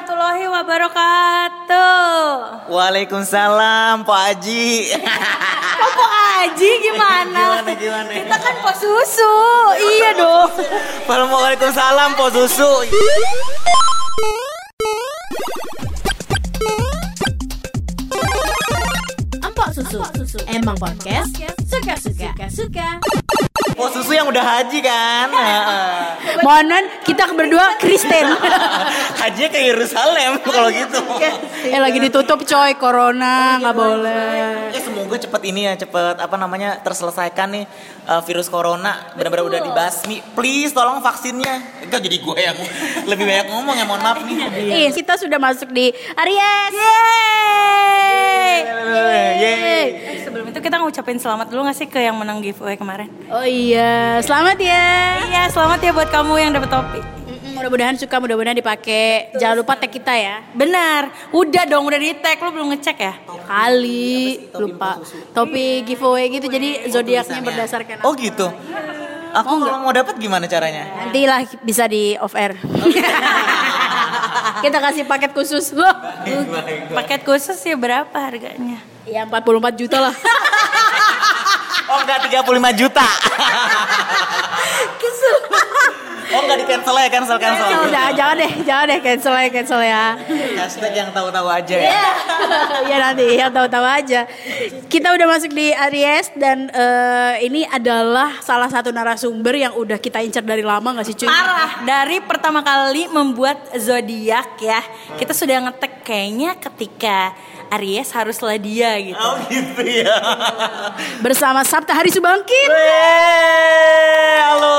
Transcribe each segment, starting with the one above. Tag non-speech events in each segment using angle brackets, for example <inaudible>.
warahmatullahi wabarakatuh. Waalaikumsalam Pak Haji. Kok <laughs> Pak Haji gimana? Gimana, gimana? Kita kan pos susu. Iya dong. Waalaikumsalam Po Susu. Empok susu. Emang podcast suka-suka. Suka-suka. Po Susu yang udah haji kan? <laughs> Heeh. Mohonan kita berdua Kristen. <laughs> Hajinya ke Yerusalem <laughs> kalau gitu. eh lagi ditutup coy corona nggak boleh. Ya semoga cepet ini ya cepet apa namanya terselesaikan nih uh, virus corona benar-benar udah dibasmi. Please tolong vaksinnya. Itu jadi gue yang lebih banyak ngomong ya mohon maaf nih. Ih, kita sudah masuk di Aries. Yeay. Sebelum itu kita ngucapin selamat dulu gak sih ke yang menang giveaway kemarin? Oh iya, selamat ya. Iya, selamat ya buat kamu yang dapet topi. Mudah-mudahan suka, mudah-mudahan dipakai. Jangan lupa tag kita ya. Benar, udah dong, udah di tag, lu belum ngecek ya? Kali lupa topi giveaway gitu jadi zodiaknya berdasarkan Oh gitu. Aku kalau mau dapat gimana caranya? nanti lah bisa di off air. <laughs> Kita kasih paket khusus loh. Paket khusus ya berapa harganya? Ya 44 juta lah. <laughs> Oh enggak 35 juta. <laughs> Oh enggak di cancel ya cancel cancel. Ya udah jangan deh, jangan deh cancel ya cancel ya. Hashtag yang tahu-tahu aja ya. ya <laughs> nanti yang tahu-tahu aja. Kita udah masuk di Aries dan eh, ini adalah salah satu narasumber yang udah kita incar dari lama gak sih cuy? Parah, dari pertama kali membuat zodiak ya, kita sudah ngetek kayaknya ketika Aries haruslah dia gitu. Oh gitu ya. Bersama Sabta Hari Subangkit. Halo.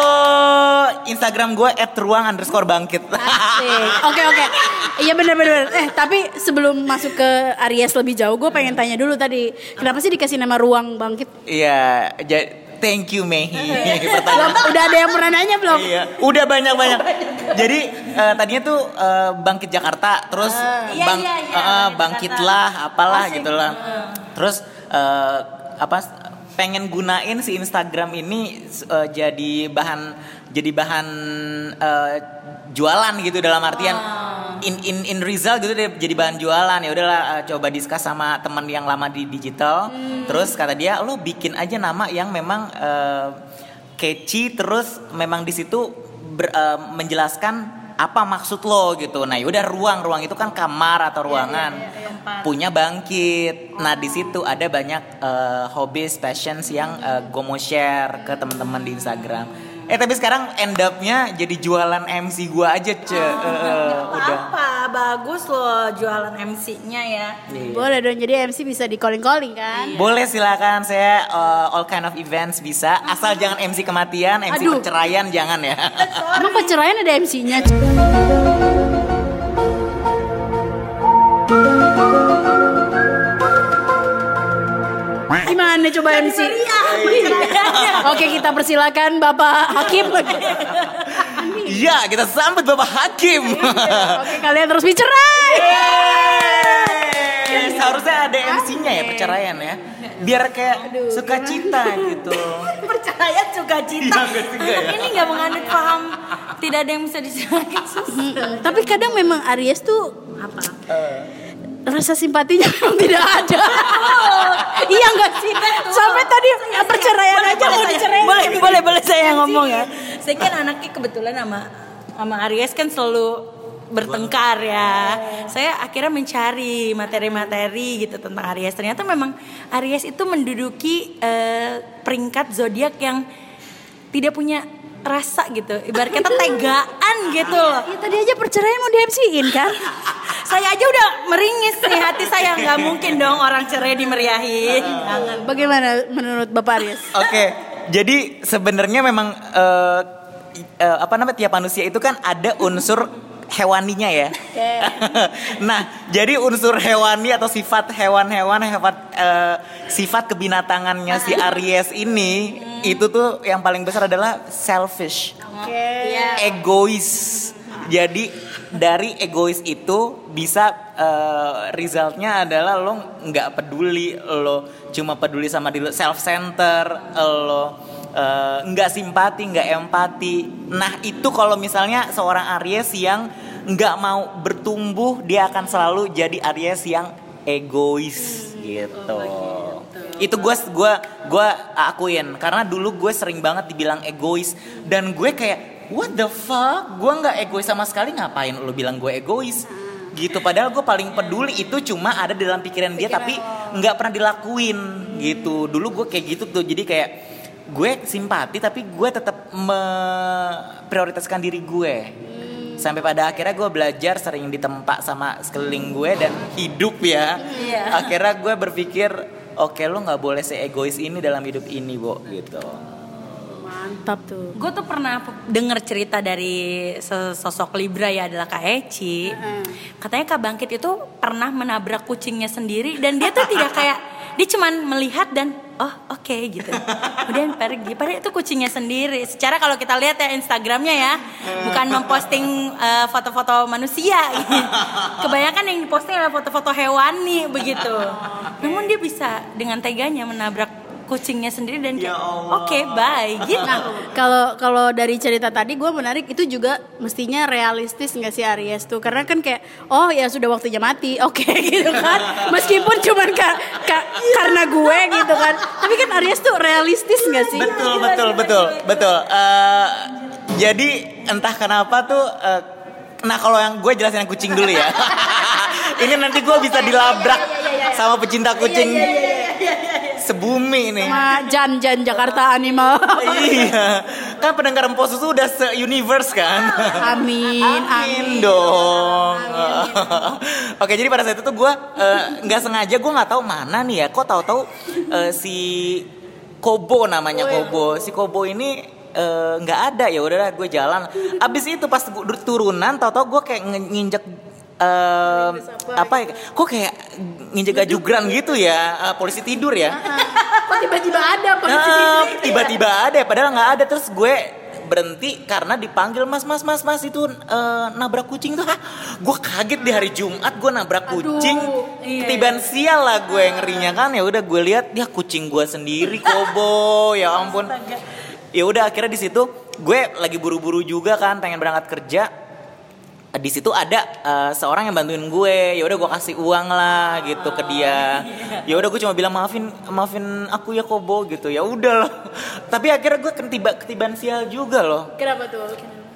Instagram gue @ruang underscore bangkit. <laughs> Oke oke. Iya benar benar. Eh tapi sebelum masuk ke Aries lebih jauh, gue pengen tanya dulu tadi, kenapa sih dikasih nama Ruang Bangkit? Iya, ja- thank you Mehi. <laughs> <laughs> Belum, udah ada yang pernah nanya belum? Iya, udah banyak banyak. Jadi eh, tadinya tuh eh, bangkit Jakarta, terus Iya, bang iya, iya, iya, bangkitlah, apalah Asik. gitu lah. Terus eh, apa? Pengen gunain si Instagram ini eh, jadi bahan jadi bahan eh, jualan gitu dalam artian in in in result gitu deh jadi bahan jualan. Ya udahlah eh, coba diskus sama teman yang lama di digital. Terus kata dia lo bikin aja nama yang memang eh, catchy terus memang di situ ber- eh, menjelaskan apa maksud lo gitu? Nah yaudah ruang ruang itu kan kamar atau ruangan. punya bangkit. Nah di situ ada banyak eh, hobbies passions yang eh, gue mau share ke teman-teman di Instagram. Eh tapi sekarang end up-nya jadi jualan MC gue aja ce. Eh, udah. Apa? Bagus loh jualan MC-nya ya. Iya. Boleh dong, jadi MC bisa di calling-calling kan? Boleh silakan saya uh, all kind of events bisa asal jangan MC kematian, MC Aduh. perceraian jangan ya. <laughs> Emang perceraian ada MC-nya? Gimana coba MC? Oke kita persilakan Bapak Hakim. <laughs> Iya, kita sambut Bapak Hakim. Oke kalian terus bercerai. Yeay. Seharusnya ada MC-nya ya perceraian ya. Biar kayak sukacita gitu. <laughs> Percaya suka cinta. Iya, ya? Ini nggak menganut paham. Tidak ada yang bisa. Mm-mm. Tapi kadang memang Aries tuh Apa? rasa simpatinya memang tidak ada. iya enggak sih? Sampai tadi perceraian aja mau diceraiin. Boleh, boleh, boleh saya yang ngomong ya. Saya kan anaknya kebetulan sama sama Aries kan selalu bertengkar ya. Saya akhirnya mencari materi-materi gitu tentang Aries. Ternyata memang Aries itu menduduki eh, peringkat zodiak yang tidak punya rasa gitu. Ibarat kata tegaan gitu loh. Ya tadi aja perceraian mau di MC-in kan? <laughs> Saya aja udah meringis nih hati saya nggak mungkin dong orang cerai dimeriahin. Bagaimana menurut Bapak Aries? Oke, jadi sebenarnya memang eh, eh, apa namanya tiap manusia itu kan ada unsur hewaninya ya. <laughs> nah, jadi unsur hewani atau sifat hewan-hewan, sifat eh, sifat kebinatangannya si Aries ini itu tuh yang paling besar adalah selfish, Iya. egois. Jadi dari egois itu bisa eh, resultnya adalah lo nggak peduli, lo cuma peduli sama diri lo, self center, lo eh, nggak simpati, nggak empati. Nah itu kalau misalnya seorang Aries yang nggak mau bertumbuh dia akan selalu jadi Aries yang egois gitu. Itu gue gua gua akuin. Karena dulu gue sering banget dibilang egois. Dan gue kayak what the fuck? Gue nggak egois sama sekali? Ngapain lu bilang gue egois gitu. Padahal gue paling peduli itu cuma ada di dalam pikiran dia tapi nggak pernah dilakuin gitu. Dulu gue kayak gitu tuh jadi kayak gue simpati tapi gue tetap memprioritaskan diri gue. Sampai pada akhirnya gue belajar sering ditempa sama sekeliling gue dan hidup ya. Akhirnya gue berpikir oke lo nggak boleh seegois ini dalam hidup ini bo gitu Mantap tuh. Gue tuh pernah denger cerita dari sosok Libra ya adalah Kak Eci. Katanya Kak Bangkit itu pernah menabrak kucingnya sendiri dan dia tuh tidak kayak dia cuman melihat dan oh oke gitu. Kemudian pergi. Padahal itu kucingnya sendiri. Secara kalau kita lihat ya Instagramnya ya, bukan memposting eh, foto-foto manusia. gitu. Kebanyakan yang diposting adalah foto-foto hewani begitu. Namun dia bisa dengan teganya menabrak kucingnya sendiri dan Ya oke bye <laughs> gitu. Nah, kalau kalau dari cerita tadi gue menarik itu juga mestinya realistis nggak sih Aries tuh? Karena kan kayak oh ya sudah waktunya mati, <laughs> oke gitu kan. Meskipun cuman ka, ka- karena gue gitu kan. Tapi kan Aries tuh realistis nggak sih? betul betul betul betul Eh, jadi entah kenapa tuh eh, nah kalau yang gue jelasin yang kucing dulu ya <laughs> ini nanti gue bisa dilabrak sama pecinta kucing sebumi nih Sama Jan Jan Jakarta Animal. iya kan pendengar empo susu udah se universe kan Amin, Amin amin. dong. <laughs> Oke, jadi pada saat itu gue eh, nggak sengaja gue nggak tahu mana nih ya. Kok tahu-tahu eh, si Kobo namanya Kobo. Si Kobo ini eh, nggak ada ya udahlah gue jalan. Abis itu pas turunan tahu-tahu gue kayak nginjek eh, apa ya? Kok kayak nginjek gajugran gitu ya? eh, polisi tidur ya? Kok tiba-tiba ada polisi Ah, tiba-tiba ada padahal nggak ada. Terus gue berhenti karena dipanggil mas mas mas mas itu eh, nabrak kucing tuh. Gue kaget di hari Jumat gue nabrak kucing. iya, ketiban sial lah gue ngerinya kan. Ya udah gue lihat ya kucing gue sendiri <laughs> kobo. Ya ampun. Ya udah akhirnya di situ gue lagi buru-buru juga kan pengen berangkat kerja di situ ada eh, seorang yang bantuin gue ya udah gue kasih uang lah gitu ke dia. Ya udah gue cuma bilang maafin maafin aku ya kobo gitu. Ya udah loh <laughs> tapi akhirnya gue ketiba ketiban sial juga loh. Kenapa tuh?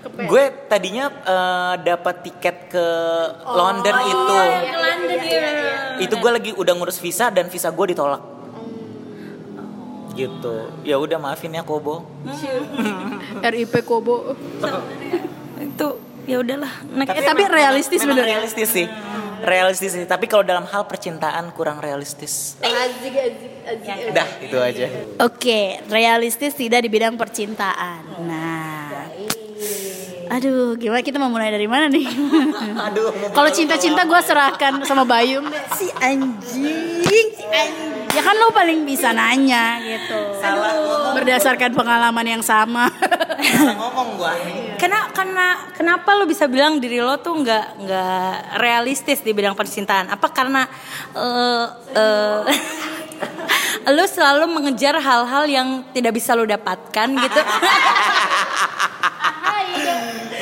Kepe. gue tadinya eh, dapat tiket ke London itu. Ke London ya. itu gue lagi udah ngurus visa dan visa gue ditolak. Gitu. Ya udah maafin ya kobo. <laughs> RIP Kobo. Itu ya udahlah. Next. Eh, tapi realistis memang bener ya? realistis sih realistis sih tapi kalau dalam hal percintaan kurang realistis Azik, azik, azik. dah itu aja Oke, realistis tidak di bidang percintaan. Nah, aduh, gimana kita mau mulai dari mana nih? <laughs> aduh Kalau cinta-cinta gue serahkan sama Bayu. Si anjing, si anjing. Ya kan lo paling bisa nanya gitu. Berdasarkan pengalaman yang sama. <laughs> <laughs> Ngomong gua Karena karena kenapa lo bisa bilang diri lo tuh nggak nggak realistis di bidang percintaan? Apa karena eh eh, <laughs> lo selalu mengejar hal-hal yang tidak bisa lo dapatkan gitu? <laughs>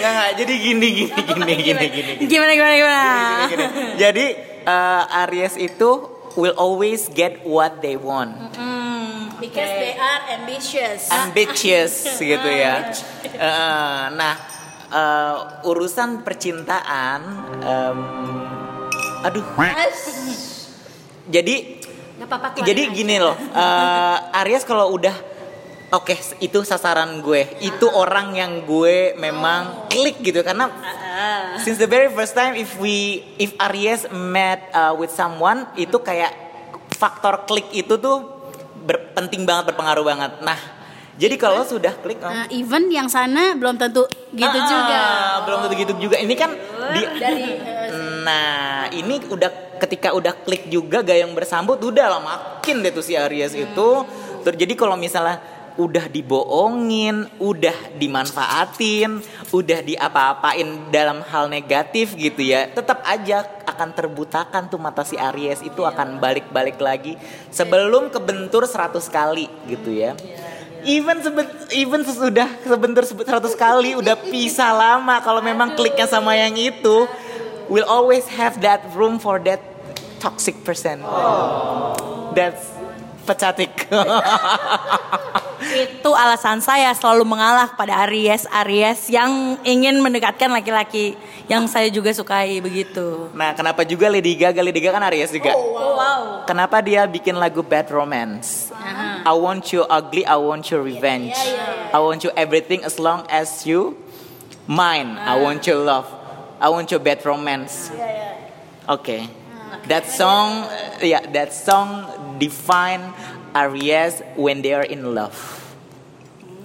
Nggak, jadi gini gini gini gini gini gimana gimana gimana? Jadi eh, Aries itu will always get what they want. Because they are ambitious. Ambitious <laughs> gitu ya. Eh, nah, eh, urusan percintaan em, aduh. Jadi apa-apa. jadi gini loh, eh, Aries kalau udah oke itu sasaran gue, itu orang yang gue memang klik gitu karena since the very first time if we if Aries met uh, with someone itu kayak faktor klik itu tuh penting banget berpengaruh banget. Nah, jadi kalau sudah klik oh, Nah, even yang sana belum tentu gitu ah, juga. belum tentu gitu juga. Ini kan di Dari <laughs> Nah, ini udah ketika udah klik juga gayung bersambut udah lah makin deh tuh si Aries itu. Terjadi kalau misalnya udah dibohongin, udah dimanfaatin, udah diapa-apain dalam hal negatif gitu ya, tetap aja akan terbutakan tuh mata si Aries. Itu akan balik-balik lagi. Sebelum kebentur 100 kali gitu ya. even sebe- even sesudah sebentar sebe- 100 kali udah pisah lama kalau memang kliknya sama yang itu. Will always have that room for that toxic person. That's pathetic <laughs> Itu alasan saya selalu mengalah pada Aries. Aries yang ingin mendekatkan laki-laki yang saya juga sukai begitu. nah kenapa juga Lady Gaga? Lady Gaga kan Aries juga. Oh, wow. kenapa dia bikin lagu Bad Romance? I want you ugly I want you revenge. I want you everything as long as you mine. I want your love. I want your bad romance. Okay. That song, uh, yeah, that song define Aries when they are in love.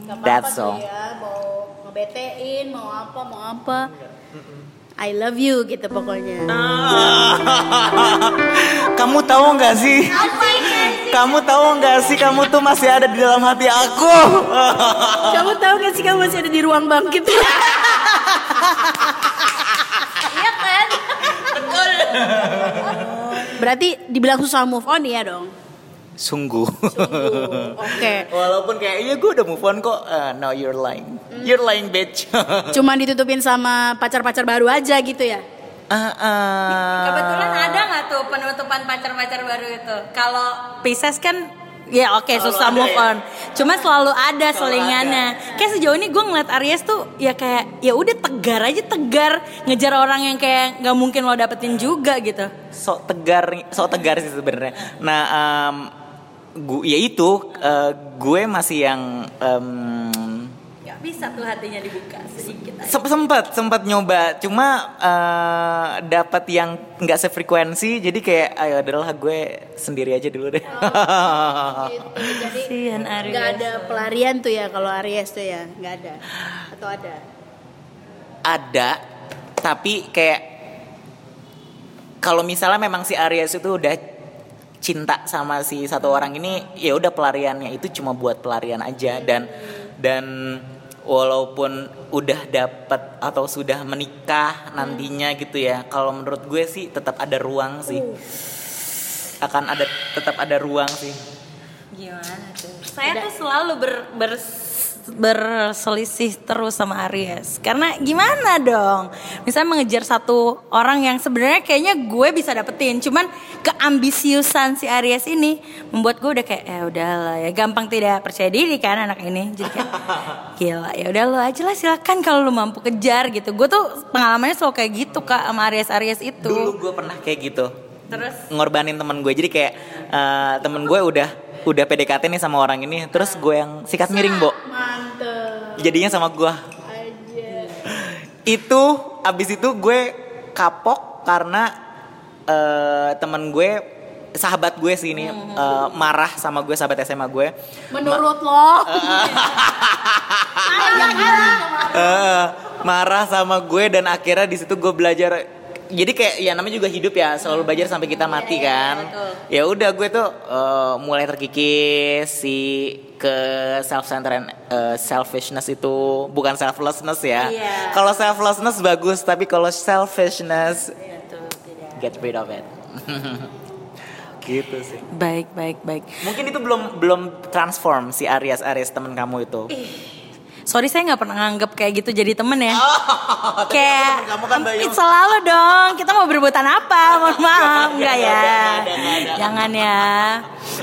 Gak That song. ya, mau ngebetein, mau apa, mau apa. I love you gitu pokoknya. <laughs> Kamu tahu nggak sih? Kamu tahu nggak sih kamu tuh masih ada di dalam hati aku. <laughs> Kamu tahu gak sih kamu masih ada di ruang bangkit? <laughs> Iya kan? Betul. Berarti dibilang susah move on ya dong. Sungguh. Oke. <laughs> Walaupun kayak iya gue udah move on kok. Uh, no, you're lying. You're lying, bitch. <laughs> Cuman ditutupin sama pacar-pacar baru aja gitu ya. Ah, ah. Kebetulan ada nggak tuh penutupan pacar-pacar baru itu? Kalau Pisces kan ya oke susah ada move ya? on. Cuma selalu ada selingannya. Kayak sejauh ini gue ngeliat Aries tuh ya kayak ya udah tegar aja tegar ngejar orang yang kayak nggak mungkin lo dapetin juga gitu. sok tegar sok tegar sih sebenarnya nah em, gu ya itu eh, gue masih yang em, Gak bisa tuh hatinya dibuka sedikit aja. Sempat sempat nyoba cuma eh, dapat yang nggak sefrekuensi jadi kayak ayo adalah gue sendiri aja dulu deh Gitu. <laughs> Jadi nggak ada pelarian tuh ya kalau Aries tuh ya, nggak ada. Atau ada? ada tapi kayak kalau misalnya memang si Aries itu udah cinta sama si satu orang ini ya udah pelariannya itu cuma buat pelarian aja. Dan dan walaupun udah dapat atau sudah menikah nantinya gitu ya kalau menurut gue sih tetap ada ruang sih. Akan ada tetap ada ruang sih. Gimana tuh? Saya tuh selalu ber, ber- berselisih terus sama Aries. Karena gimana dong? Misalnya mengejar satu orang yang sebenarnya kayaknya gue bisa dapetin, cuman keambisiusan si Aries ini membuat gue udah kayak ya udahlah ya gampang tidak percaya diri kan anak ini. Jadi kayak <laughs> gila ya udah lo aja lah silakan kalau lo mampu kejar gitu. Gue tuh pengalamannya selalu kayak gitu kak sama Aries Aries itu. dulu gue pernah kayak gitu Terus ngorbanin temen gue jadi kayak eh, temen gue udah udah PDKT nih sama orang ini terus gue yang sikat miring bo. Mantep. jadinya sama gue itu abis itu gue kapok karena eh, temen gue sahabat gue sih ini eh, marah sama gue sahabat SMA gue. Menurut <laughs> lo? Eh, marah sama gue dan akhirnya di situ gue belajar jadi kayak ya namanya juga hidup ya selalu belajar sampai kita mati kan. ya udah gue tuh eh, mulai terkikis si ke self centered selfishness itu. Bukan selflessness ya. Iya. kalau selflessness bagus tapi kalau selfishness Ya, tuh, tidak. get rid of it. <laughs> Gitu sih. Baik, baik, baik. mungkin itu belum belum transform si Aries Aries temen kamu itu Sorry saya nggak pernah nganggep kayak gitu jadi temen ya. Oh, <laughs> kayak kamu kan, Bayu. "Ih, selalu dong. Kita mau berbuatan apa? Mohon <laughs> maaf, enggak ya. Jangan ya.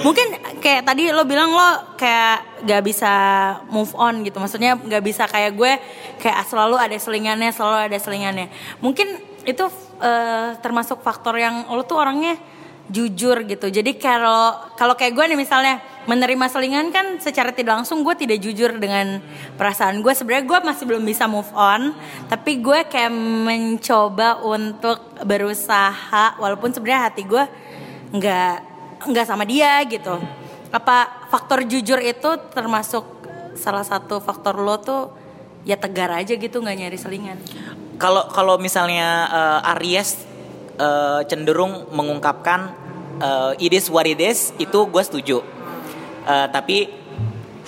Mungkin kayak tadi lo bilang lo kayak gak bisa move on gitu. Maksudnya gak bisa kayak gue kayak selalu ada selingannya, selalu ada selingannya. Mungkin itu eh, termasuk faktor yang lo tuh orangnya jujur gitu. Jadi kalau kalau kayak gue nih misalnya menerima selingan kan secara tidak langsung gue tidak jujur dengan perasaan gue. Sebenarnya gue masih belum bisa move on, tapi gue kayak mencoba untuk berusaha walaupun sebenarnya hati gue nggak nggak sama dia gitu. Apa faktor jujur itu termasuk salah satu faktor lo tuh ya tegar aja gitu nggak nyari selingan. Kalau kalau misalnya eh, Aries eh, cenderung mengungkapkan eh, it is what it is, itu gue setuju. Eh, tapi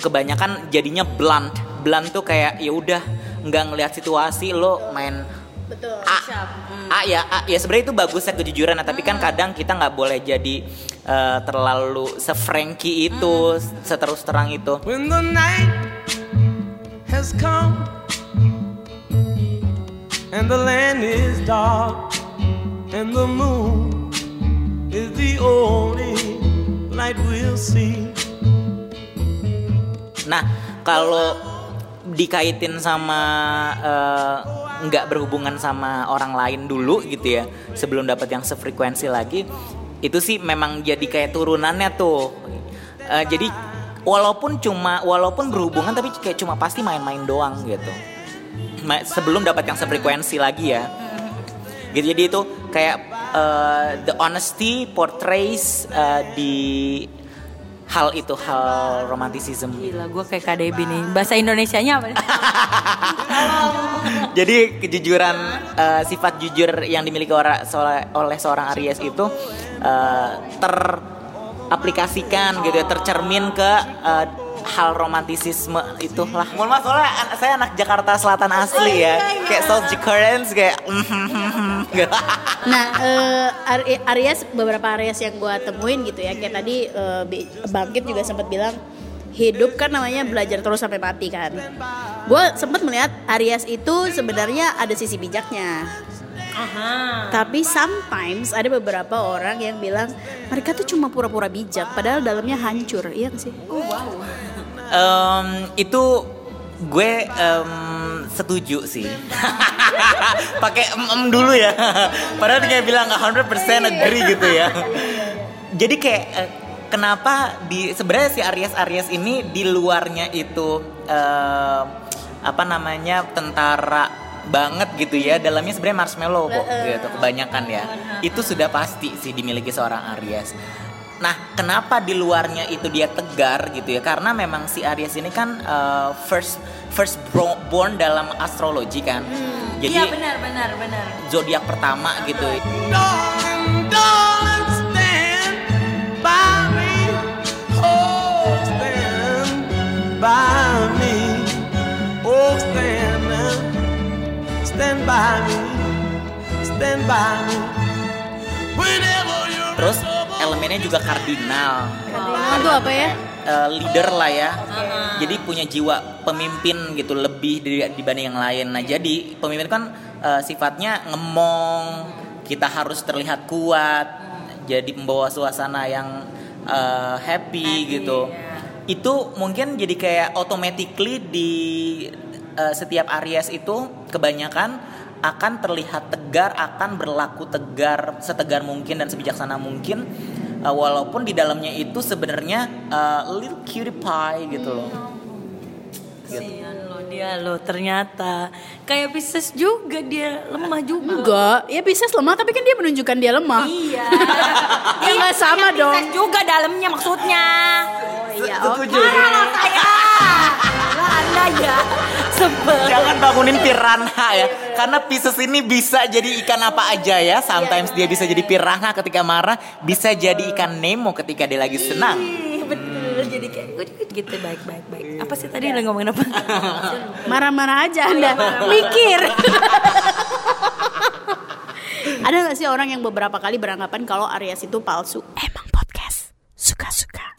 kebanyakan jadinya blunt. Blunt tuh kayak ya udah nggak ngelihat situasi lo main Betul. A, A ya, A, ya sebenarnya itu bagus ya kejujuran, nah, tapi kan kadang kita nggak boleh jadi eh, terlalu sefranky itu, seterus terang itu. When the night has come and the land is dark and the moon is the only light we'll see. Nah, kalau dikaitin sama eh, nggak berhubungan sama orang lain dulu gitu ya, sebelum dapat yang sefrekuensi lagi, itu sih memang jadi kayak turunannya tuh. Eh, jadi walaupun cuma walaupun berhubungan tapi kayak cuma pasti main-main doang gitu. Sebelum dapat yang sefrekuensi lagi ya. Gitu jadi itu kayak eh, the honesty portrays eh, di hal itu hal romanticism Gila, gue kayak KDB nih. Bahasa Indonesianya apa? <laughs> Jadi kejujuran eh, sifat jujur yang dimiliki ora- sola- oleh seorang Aries itu eh, teraplikasikan gitu ya, tercermin ke eh, hal romantisisme itulah. Mohon maaf soalnya an- saya anak Jakarta Selatan asli ya. Kayak South Jakartans kayak. Nah, eh, Ari- Aries beberapa Aries yang gue temuin gitu ya, kayak tadi eh, Bi- Bangkit juga sempat bilang hidup kan namanya belajar terus sampai mati kan. Gue sempat melihat Aries itu sebenarnya ada sisi bijaknya. Tapi sometimes ada beberapa orang yang bilang mereka tuh cuma pura-pura bijak, padahal dalamnya hancur, iya gak sih? Em, itu gue em, setuju sih. <laughs> Pakai em, em dulu ya. <laughs> Padahal dia bilang 100% agree gitu ya. Jadi kayak eh, kenapa di sebenarnya si Aries Aries ini di luarnya itu em, apa namanya tentara banget gitu ya dalamnya sebenarnya marshmallow kok gitu kebanyakan ya itu sudah pasti sih dimiliki seorang Aries Nah, kenapa di luarnya itu dia tegar gitu ya? Karena memang si Aries ini kan uh, first first born dalam astrologi kan. Jadi Iya benar benar benar. zodiak pertama gitu. Darling, darling, stand by me. Oh, stand by me. Oh, stand, stand by me. Stand by me. Whenever you're Terus elemennya juga kardinal. Kardinal tuh apa ya? Eh, leader lah ya. Jadi punya jiwa pemimpin gitu lebih dibanding yang lain. Nah, jadi pemimpin kan eh, sifatnya ngemong, kita harus terlihat kuat. Jadi membawa suasana yang eh, happy, gitu. Itu mungkin jadi kayak automatically di setiap Aries itu kebanyakan akan terlihat tegar, akan berlaku tegar, setegar mungkin dan sebijaksana mungkin, uh, walaupun di dalamnya itu sebenarnya uh, little cutie pie gitu loh. Kasian lo dia lo ternyata kayak Pisces juga dia lemah juga. Enggak, ya Pisces lemah tapi kan dia menunjukkan dia lemah. Iya. <laughs> Ya nggak sama dong. Pisces juga dalamnya maksudnya. Iya, Setuju. Marah saya. Lah anda ya. Sebel. Jangan bangunin piranha ya, karena Pisces ini bisa jadi ikan apa aja ya. Sometimes dia bisa jadi piranha ketika marah, bisa jadi ikan Nemo ketika dia lagi senang. Ih, betul jadi kayak gitu baik baik baik. Apa sih tadi lo ngomongin apa? <laughs> Marah-marah aja Anda, mikir. <laughs> Ada gak sih orang yang beberapa kali beranggapan kalau Aries itu palsu? Emang podcast suka-suka.